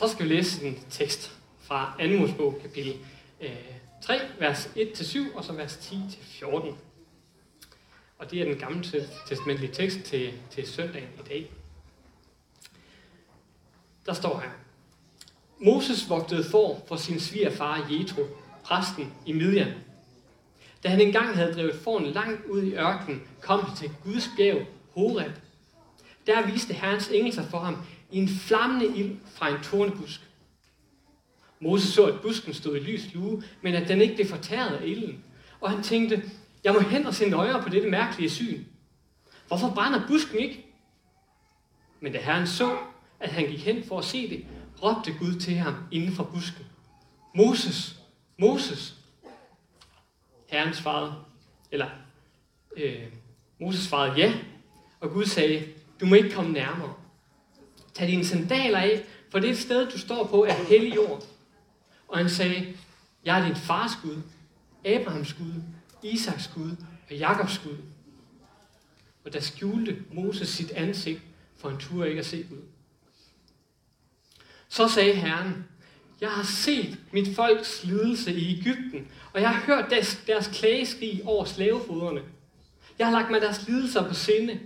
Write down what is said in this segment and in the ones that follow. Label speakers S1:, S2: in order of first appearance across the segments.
S1: Så skal vi læse en tekst fra 2. Mosebog, kapitel øh, 3, vers 1-7, og så vers 10-14. Og det er den gamle testamentlige tekst til, til søndagen i dag. Der står her. Moses vogtede for for sin svigerfar Jethro, præsten i Midian. Da han engang havde drevet foran langt ud i ørkenen, kom han til Guds bjerg, Horeb. Der viste Herrens engel sig for ham i en flammende ild fra en tornebusk. Moses så, at busken stod i lys lue, men at den ikke blev fortæret af ilden. Og han tænkte, jeg må hen og se nøjere på dette mærkelige syn. Hvorfor brænder busken ikke? Men da Herren så, at han gik hen for at se det, råbte Gud til ham inden for busken. Moses, Moses. Herren svarede, eller øh, Moses svarede ja, og Gud sagde, du må ikke komme nærmere. Tag dine sandaler af, for det sted, du står på, er hellig jord. Og han sagde, jeg er din fars Gud, Abrahams Gud, Isaks Gud og Jakobs Gud. Og der skjulte Moses sit ansigt, for han turde ikke at se ud. Så sagde Herren, jeg har set mit folks lidelse i Ægypten, og jeg har hørt deres, deres klageskrig over slavefoderne. Jeg har lagt mig deres lidelser på sinde.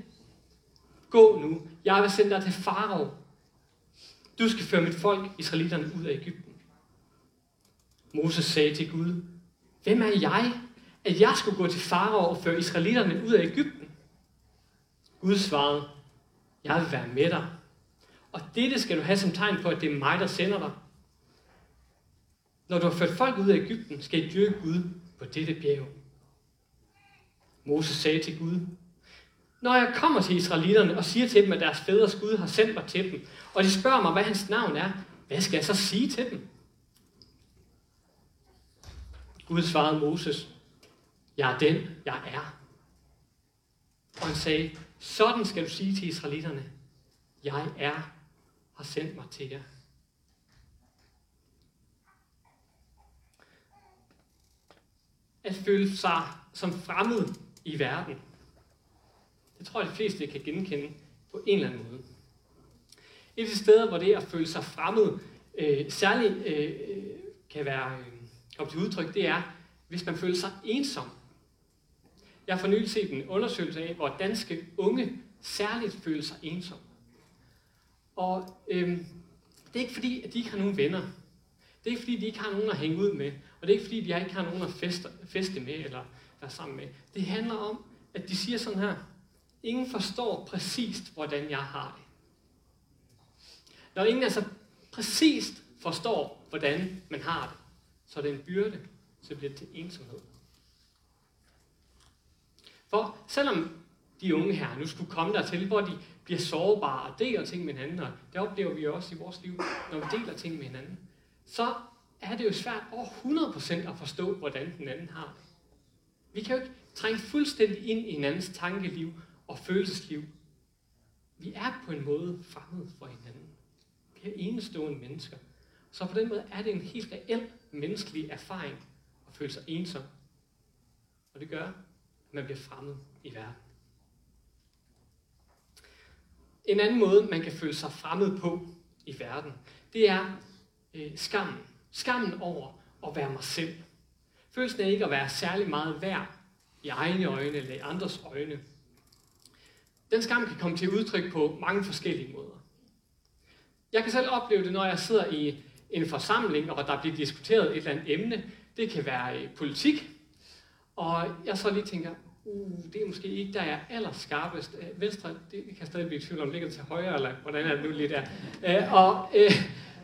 S1: Gå nu, jeg vil sende dig til Farao. Du skal føre mit folk, israelitterne, ud af Ægypten. Moses sagde til Gud, hvem er jeg, at jeg skulle gå til Farao og føre israelitterne ud af Ægypten? Gud svarede, jeg vil være med dig. Og dette skal du have som tegn på, at det er mig, der sender dig. Når du har ført folk ud af Ægypten, skal I dyrke Gud på dette bjerg. Moses sagde til Gud, når jeg kommer til israelitterne og siger til dem, at deres fædres Gud har sendt mig til dem, og de spørger mig, hvad hans navn er, hvad skal jeg så sige til dem? Gud svarede Moses, jeg er den, jeg er. Og han sagde, sådan skal du sige til israelitterne, jeg er, har sendt mig til jer. At føle sig som fremmed i verden. Det tror jeg, de fleste kan genkende på en eller anden måde. Et af de steder, hvor det at føle sig fremmed øh, særligt øh, kan være øh, op til udtryk, det er, hvis man føler sig ensom. Jeg har for nylig set en undersøgelse af, hvor danske unge særligt føler sig ensom. Og øh, det er ikke fordi, at de ikke har nogen venner. Det er ikke fordi, de ikke har nogen at hænge ud med. Og det er ikke fordi, de ikke har nogen at feste, feste med eller være sammen med. Det handler om, at de siger sådan her. Ingen forstår præcist, hvordan jeg har det. Når ingen altså præcist forstår, hvordan man har det, så er det en byrde, så bliver det til ensomhed. For selvom de unge her nu skulle komme dertil, hvor de bliver sårbare og deler ting med hinanden, og det oplever vi også i vores liv, når vi deler ting med hinanden, så er det jo svært over 100% at forstå, hvordan den anden har det. Vi kan jo ikke trænge fuldstændig ind i hinandens tankeliv og følelsesliv. Vi er på en måde fanget for hinanden. Vi er enestående mennesker. Så på den måde er det en helt reel menneskelig erfaring at føle sig ensom. Og det gør, at man bliver fremmed i verden. En anden måde, man kan føle sig fremmed på i verden, det er øh, skammen. Skammen over at være mig selv. Følelsen af ikke at være særlig meget værd i egne øjne eller i andres øjne. Den skam kan komme til udtryk på mange forskellige måder. Jeg kan selv opleve det, når jeg sidder i en forsamling, og der bliver diskuteret et eller andet emne. Det kan være øh, politik, og jeg så lige tænker, uh, det er måske ikke der, jeg er allerskarpest. Øh, venstre, det kan stadig blive i tvivl om, ligger til højre, eller hvordan er det nu lige der. Øh, og øh,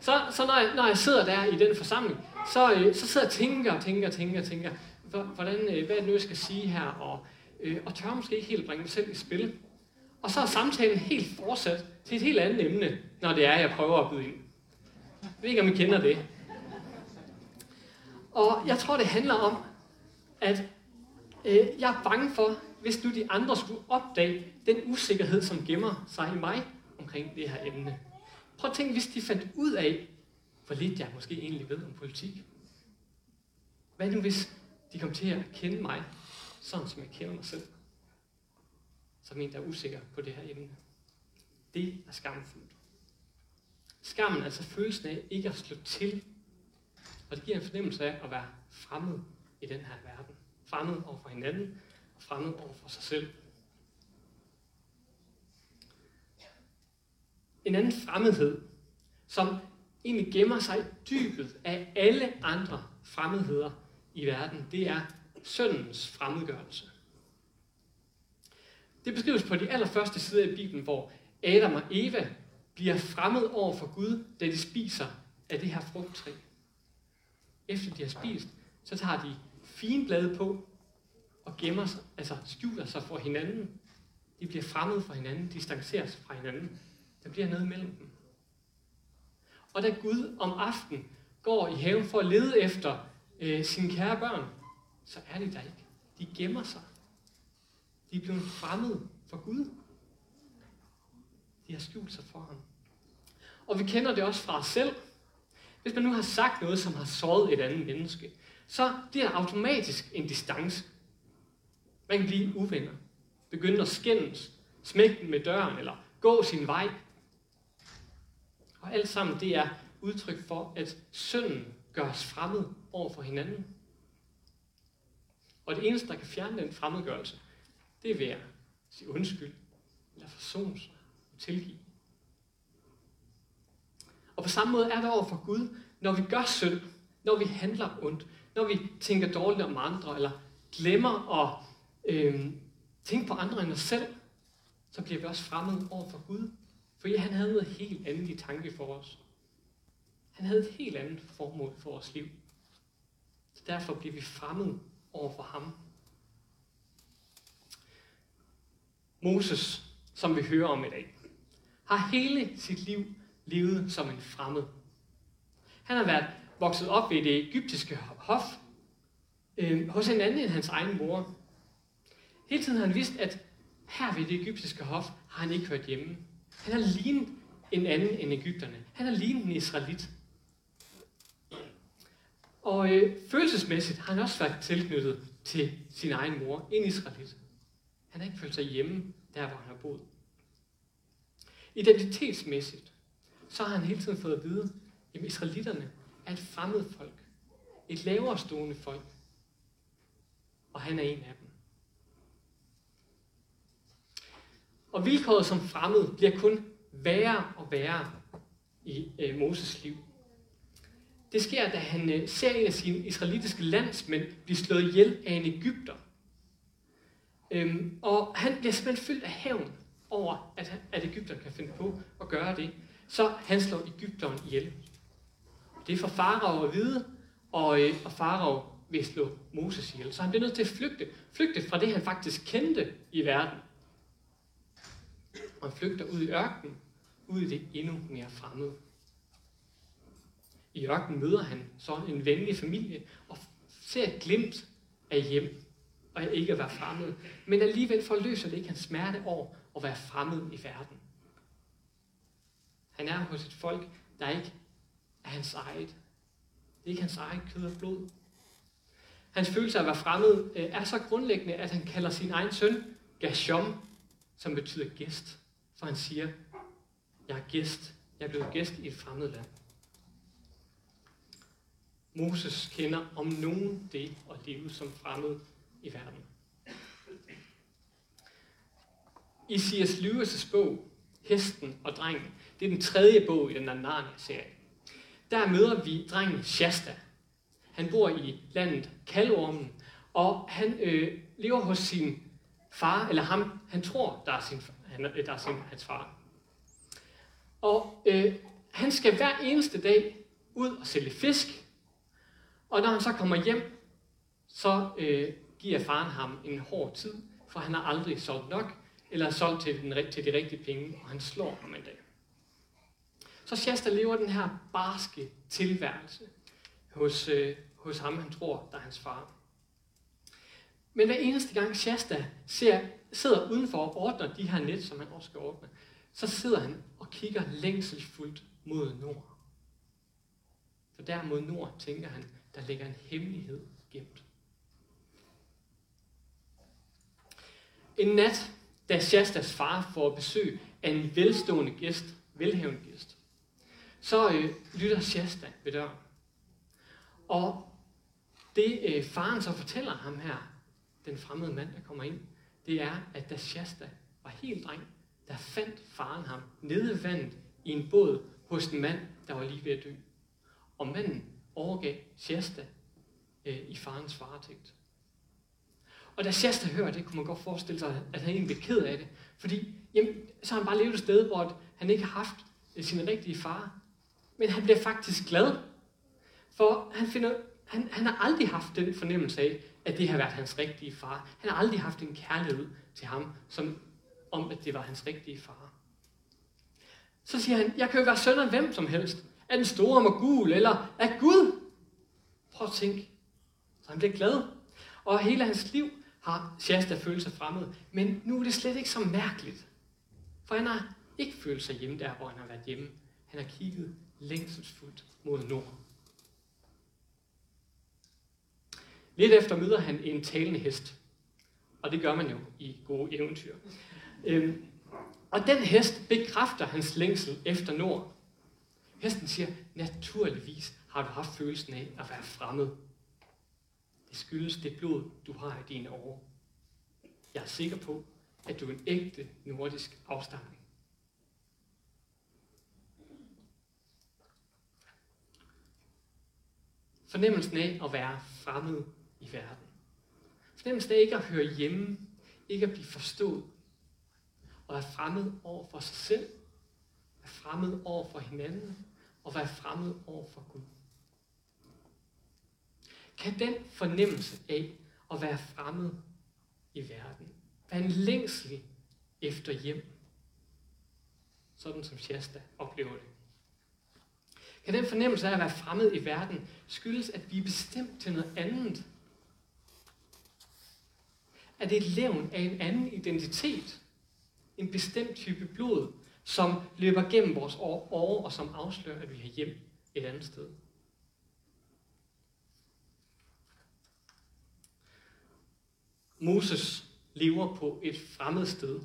S1: så, så når, jeg, når jeg sidder der i den forsamling, så, øh, så sidder jeg og tænker og tænker og tænker tænker, hvordan, øh, hvad er det nu, jeg skal sige her, og, øh, og tør måske ikke helt bringe mig selv i spil. Og så er samtalen helt fortsat til et helt andet emne, når det er, jeg prøver at byde ind. Jeg ved ikke, om I kender det. Og jeg tror, det handler om, at øh, jeg er bange for, hvis nu de andre skulle opdage den usikkerhed, som gemmer sig i mig omkring det her emne. Prøv at tænke, hvis de fandt ud af, hvor lidt jeg måske egentlig ved om politik. Hvad nu, hvis de kom til at kende mig, sådan som jeg kender mig selv? Som en, der er usikker på det her emne. Det er skamfuldt. Skammen, er altså følelsen af ikke at slå til. Og det giver en fornemmelse af at være fremmed i den her verden. Fremmed over for hinanden, og fremmed over for sig selv. En anden fremmedhed, som egentlig gemmer sig i dybet af alle andre fremmedheder i verden, det er syndens fremmedgørelse. Det beskrives på de allerførste sider i Bibelen, hvor Adam og Eva bliver fremmed over for Gud, da de spiser af det her frugttræ. Efter de har spist, så tager de fine blade på og gemmer sig, altså skjuler sig for hinanden. De bliver fremmed for hinanden, distancerer sig fra hinanden. Der bliver noget mellem dem. Og da Gud om aftenen går i haven for at lede efter øh, sine kære børn, så er de der ikke. De gemmer sig. De er blevet fremmede for Gud. De har skjult sig for ham. Og vi kender det også fra os selv. Hvis man nu har sagt noget, som har såret et andet menneske, så bliver der automatisk en distance. Man kan blive uvenner. Begynde at skændes, smække med døren, eller gå sin vej. Og alt sammen, det er udtryk for, at synden gør os fremmed over for hinanden. Og det eneste, der kan fjerne den fremmedgørelse, det er ved at sige undskyld, eller forsone sig og tilgive. Og på samme måde er det over for Gud, når vi gør synd, når vi handler ondt, når vi tænker dårligt om andre, eller glemmer at øh, tænke på andre end os selv, så bliver vi også fremmede over for Gud. For han havde noget helt andet i tanke for os. Han havde et helt andet formål for vores liv. Så derfor bliver vi fremmede over for ham. Moses, som vi hører om i dag, har hele sit liv levet som en fremmed. Han har været vokset op ved det egyptiske hof, øh, hos en anden end hans egen mor. Hele tiden har han vidst, at her ved det egyptiske hof har han ikke hørt hjemme. Han har lignet en anden end Ægypterne. Han har lignet en israelit. Og øh, følelsesmæssigt har han også været tilknyttet til sin egen mor, en israelit. Han har ikke følt sig hjemme der, hvor han har boet. Identitetsmæssigt, så har han hele tiden fået at vide, at israelitterne er et fremmed folk. Et lavere stående folk. Og han er en af dem. Og vilkåret som fremmed bliver kun værre og værre i øh, Moses liv. Det sker, da han øh, ser en af sine israelitiske landsmænd blive slået ihjel af en Ægypter. Øhm, og han bliver simpelthen fyldt af hævn over, at, at Ægypteren kan finde på at gøre det. Så han slår Ægypteren ihjel. Det er for farao at vide, og, øh, og farao vil slå Moses ihjel. Så han bliver nødt til at flygte. Flygte fra det, han faktisk kendte i verden. Og han flygter ud i ørkenen, ud i det endnu mere fremmede. I ørkenen møder han så en venlig familie og ser et glimt af hjem og ikke at være fremmed. Men alligevel forløser det ikke hans smerte over at være fremmed i verden. Han er hos et folk, der ikke er hans eget. Det er ikke hans eget kød og blod. Hans følelse af at være fremmed øh, er så grundlæggende, at han kalder sin egen søn Gashom, som betyder gæst. For han siger, jeg er gæst. Jeg er blevet gæst i et fremmed land. Moses kender om nogen det at leve som fremmed i verden. I C.S. Lewis' bog, Hesten og Drengen, det er den tredje bog i den Narnia-serie. Der møder vi drengen Shasta. Han bor i landet Kalormen, og han øh, lever hos sin far, eller ham, han tror, der er, sin, han, øh, der er sin, hans far. Og øh, han skal hver eneste dag ud og sælge fisk, og når han så kommer hjem, så øh, giver faren ham en hård tid, for han har aldrig solgt nok, eller solgt til, den, til de rigtige penge, og han slår ham en dag. Så Shasta lever den her barske tilværelse hos, øh, hos ham, han tror, der er hans far. Men hver eneste gang Shasta ser, sidder udenfor og ordner de her net, som han også skal ordne, så sidder han og kigger længselsfuldt mod nord. For der mod nord tænker han, der ligger en hemmelighed gemt. En nat, da Shastas far får besøg af en velstående gæst, velhavende gæst, så øh, lytter Shasta ved døren. Og det øh, faren så fortæller ham her, den fremmede mand, der kommer ind, det er, at da Shasta var helt dreng, der fandt faren ham nede ved vandet i en båd hos en mand, der var lige ved at dø. Og manden overgav Shasta øh, i farens varetægt. Og da Shasta hører det, kunne man godt forestille sig, at han egentlig blev ked af det. Fordi jamen, så har han bare levet et sted, hvor han ikke har haft øh, sin rigtige far. Men han bliver faktisk glad. For han, finder, han, han har aldrig haft den fornemmelse af, at det har været hans rigtige far. Han har aldrig haft en kærlighed til ham, som om at det var hans rigtige far. Så siger han, jeg kan jo være søn af hvem som helst. Af den store Mogul, eller af Gud. Prøv at tænke. Så han bliver glad. Og hele hans liv har Shasta følt sig fremmed. Men nu er det slet ikke så mærkeligt. For han har ikke følt sig hjemme der, hvor han har været hjemme. Han har kigget længselsfuldt mod nord. Lidt efter møder han en talende hest. Og det gør man jo i gode eventyr. Øhm, og den hest bekræfter hans længsel efter nord. Hesten siger, naturligvis har du haft følelsen af at være fremmed. Det skyldes det blod, du har i dine år. Jeg er sikker på, at du er en ægte nordisk afstamning. Fornemmelsen af at være fremmed i verden. Fornemmelsen af ikke at høre hjemme, ikke at blive forstået, og være fremmed over for sig selv, være fremmed over for hinanden, og være fremmed over for Gud. Kan den fornemmelse af at være fremmed i verden være en længsel efter hjem, sådan som Shasta oplever det? Kan den fornemmelse af at være fremmed i verden skyldes, at vi er bestemt til noget andet? Er det et levn af en anden identitet? En bestemt type blod, som løber gennem vores år og som afslører, at vi har hjem et andet sted? Moses lever på et fremmed sted.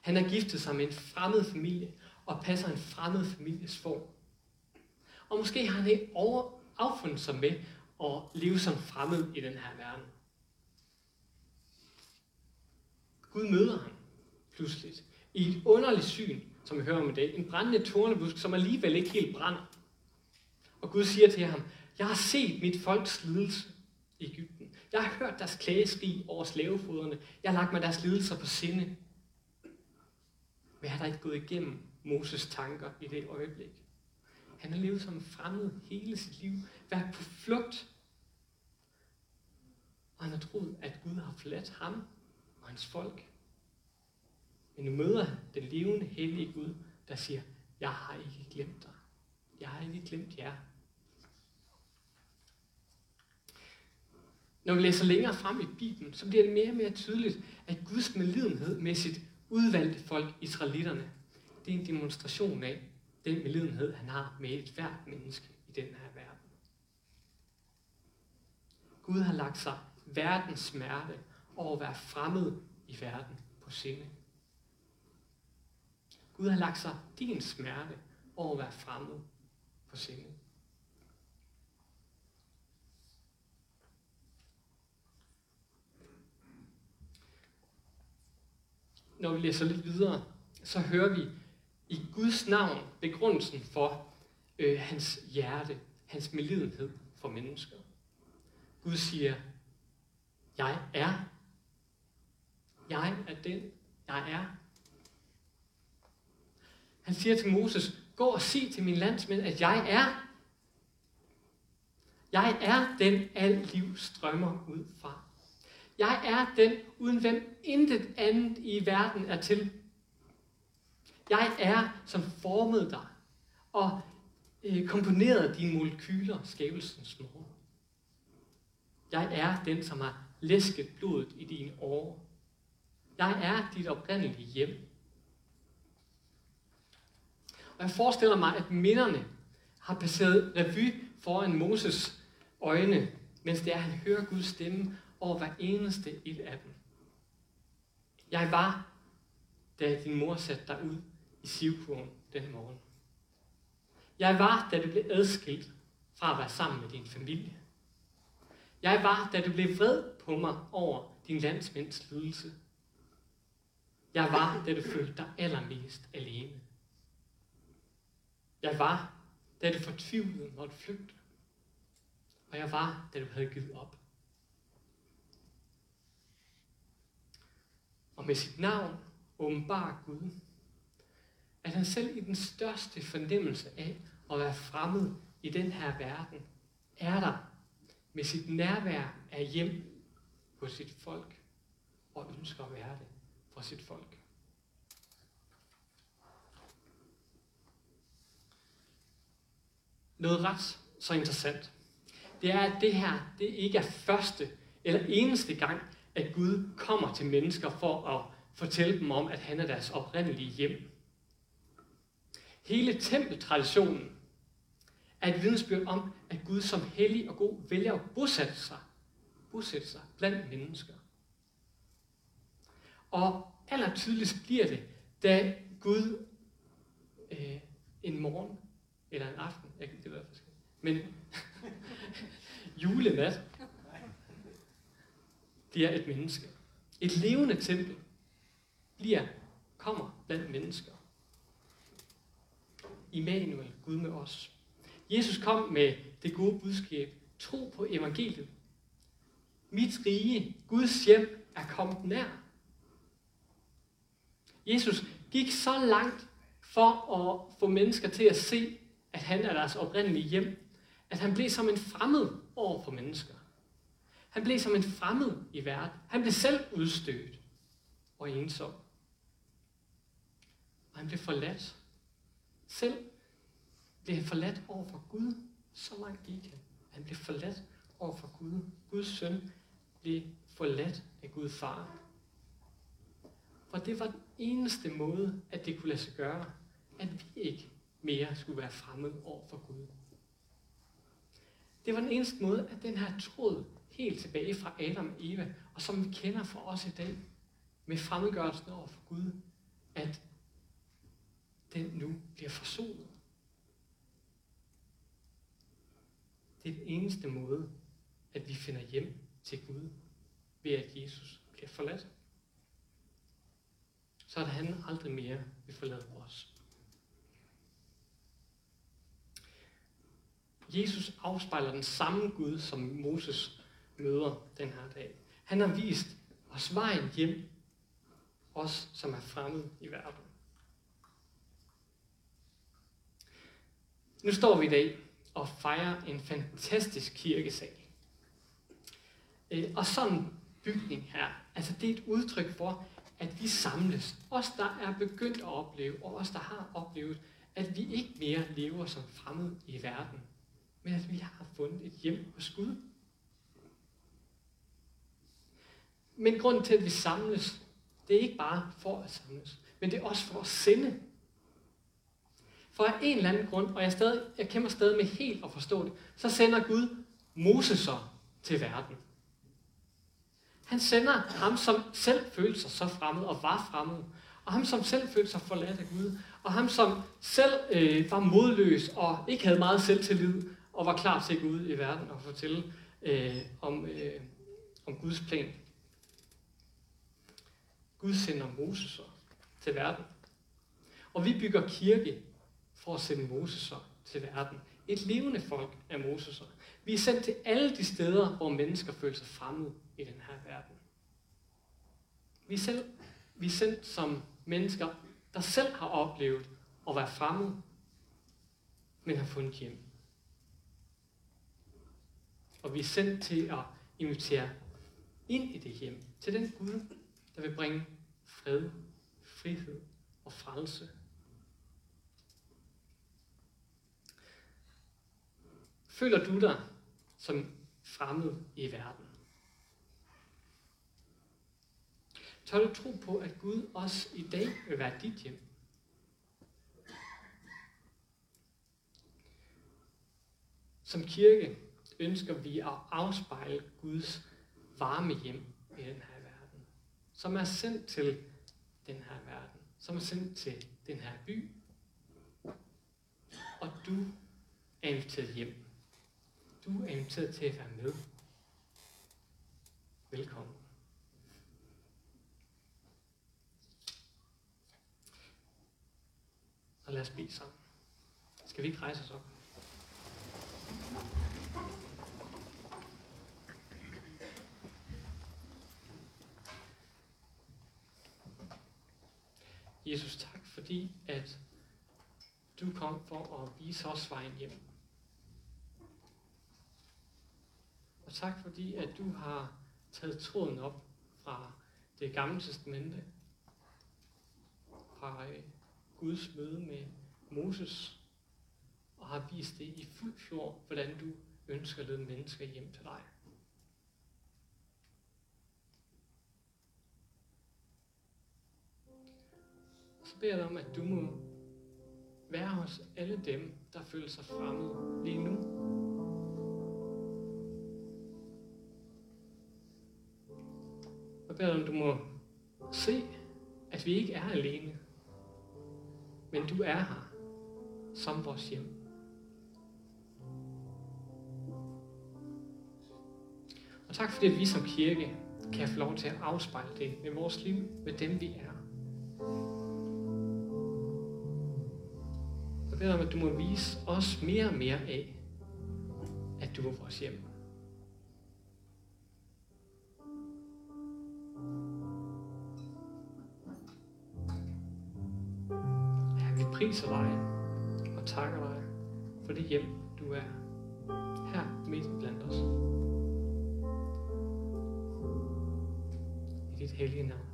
S1: Han har giftet sig med en fremmed familie og passer en fremmed families form. Og måske har han ikke over, affundet sig med at leve som fremmed i den her verden. Gud møder ham pludselig i et underligt syn, som vi hører om i dag. En brændende tornebusk, som alligevel ikke helt brænder. Og Gud siger til ham, jeg har set mit folks lidelse i Ægypten. Jeg har hørt deres klageskrig over slavefoderne. Jeg har lagt mig deres lidelser på sinde. Men jeg har da ikke gået igennem Moses tanker i det øjeblik. Han har levet som fremmed hele sit liv, været på flugt. Og han har troet, at Gud har forladt ham og hans folk. Men nu møder han den levende, hellige Gud, der siger, jeg har ikke glemt dig. Jeg har ikke glemt jer. Når vi læser længere frem i Bibelen, så bliver det mere og mere tydeligt, at Guds medlidenhed med sit udvalgte folk, israelitterne, det er en demonstration af den medlidenhed, han har med et hvert menneske i den her verden. Gud har lagt sig verdens smerte over at være fremmed i verden på sinde. Gud har lagt sig din smerte over at være fremmed på sinde. Når vi læser lidt videre, så hører vi i Guds navn begrundelsen for øh, hans hjerte, hans melidenhed for mennesker. Gud siger, jeg er. Jeg er den, jeg er. Han siger til Moses, gå og sig til min landsmænd, at jeg er. Jeg er den, al liv strømmer ud fra. Jeg er den, uden hvem intet andet i verden er til. Jeg er, som formede dig og øh, komponerede dine molekyler skabelsens morgen. Jeg er den, som har læsket blodet i dine år. Jeg er dit oprindelige hjem. Og jeg forestiller mig, at minderne har passeret revy foran Moses øjne, mens det er, at han hører Guds stemme over hver eneste et af dem. Jeg var, da din mor satte dig ud i sivkurven den morgen. Jeg var, da du blev adskilt fra at være sammen med din familie. Jeg var, da du blev vred på mig over din landsmænds lidelse. Jeg var, da du følte dig allermest alene. Jeg var, da du fortvivlede, måtte flygte. Og jeg var, da du havde givet op. Og med sit navn åbenbar Gud, at han selv i den største fornemmelse af at være fremmed i den her verden, er der med sit nærvær af hjem på sit folk, og ønsker at være det for sit folk. Noget ret så interessant, det er, at det her det ikke er første eller eneste gang, at Gud kommer til mennesker for at fortælle dem om, at han er deres oprindelige hjem. Hele tempeltraditionen er et vidensbyrd om, at Gud som hellig og god vælger at bosætte sig, bosætte sig blandt mennesker. Og aller tydeligst bliver det, da Gud øh, en morgen, eller en aften, jeg kan det være forskelligt, men julenat, bliver et menneske. Et levende tempel bliver, kommer blandt mennesker. Immanuel, Gud med os. Jesus kom med det gode budskab. Tro på evangeliet. Mit rige, Guds hjem, er kommet nær. Jesus gik så langt for at få mennesker til at se, at han er deres oprindelige hjem, at han blev som en fremmed over for mennesker. Han blev som en fremmed i verden. Han blev selv udstødt og ensom. Og han blev forladt. Selv blev han forladt over for Gud. Så langt gik han. Han blev forladt over for Gud. Guds søn blev forladt af Gud far. For det var den eneste måde, at det kunne lade sig gøre, at vi ikke mere skulle være fremmede over for Gud. Det var den eneste måde, at den her tråd helt tilbage fra Adam og Eva, og som vi kender fra os i dag, med fremmedgørelsen over for Gud, at den nu bliver forsonet. Det er den eneste måde, at vi finder hjem til Gud, ved at Jesus bliver forladt. Så at han aldrig mere vil forlade os. Jesus afspejler den samme Gud, som Moses møder den her dag. Han har vist os vejen hjem, os som er fremmed i verden. Nu står vi i dag og fejrer en fantastisk kirkesal. Øh, og sådan en bygning her, altså det er et udtryk for, at vi samles. Os, der er begyndt at opleve, og os, der har oplevet, at vi ikke mere lever som fremmede i verden, men at vi har fundet et hjem hos Gud. Men grunden til, at vi samles, det er ikke bare for at samles, men det er også for at sende. For af en eller anden grund, og jeg, stadig, jeg kæmper stadig med helt at forstå det, så sender Gud Moses til verden. Han sender ham, som selv følte sig så fremmed og var fremmed, og ham, som selv følte sig forladt af Gud, og ham, som selv øh, var modløs og ikke havde meget selvtillid, og var klar til at gå ud i verden og fortælle øh, om, øh, om Guds plan. Gud sender Moses til verden. Og vi bygger kirke for at sende Moses til verden. Et levende folk af Moses. Vi er sendt til alle de steder, hvor mennesker føler sig fremmede i den her verden. Vi er, selv, vi er sendt som mennesker, der selv har oplevet at være fremmede, men har fundet hjem. Og vi er sendt til at invitere ind i det hjem, til den Gud, der vil bringe fred, frihed og frelse. Føler du dig som fremmed i verden? Tør du tro på, at Gud også i dag vil være dit hjem? Som kirke ønsker vi at afspejle Guds varme hjem i den her som er sendt til den her verden, som er sendt til den her by. og du er inviteret hjem. Du er inviteret til at være med. Velkommen. Og lad os bede sammen. Skal vi ikke rejse os op? Jesus, tak fordi, at du kom for at vise os vejen hjem. Og tak fordi, at du har taget tråden op fra det gamle testamente, fra øh, Guds møde med Moses, og har vist det i fuld fjord, hvordan du ønsker at lede mennesker hjem til dig. Så beder jeg dig om, at du må være hos alle dem, der føler sig fremmede lige nu. Jeg beder dig om, du må se, at vi ikke er alene, men du er her som vores hjem. Og tak fordi at vi som kirke kan få lov til at afspejle det med vores liv, med dem vi er. Jeg om, at du må vise os mere og mere af, at du er vores hjem. Ja, vi priser dig og takker dig for det hjem, du er her midt blandt os. I dit hellige navn.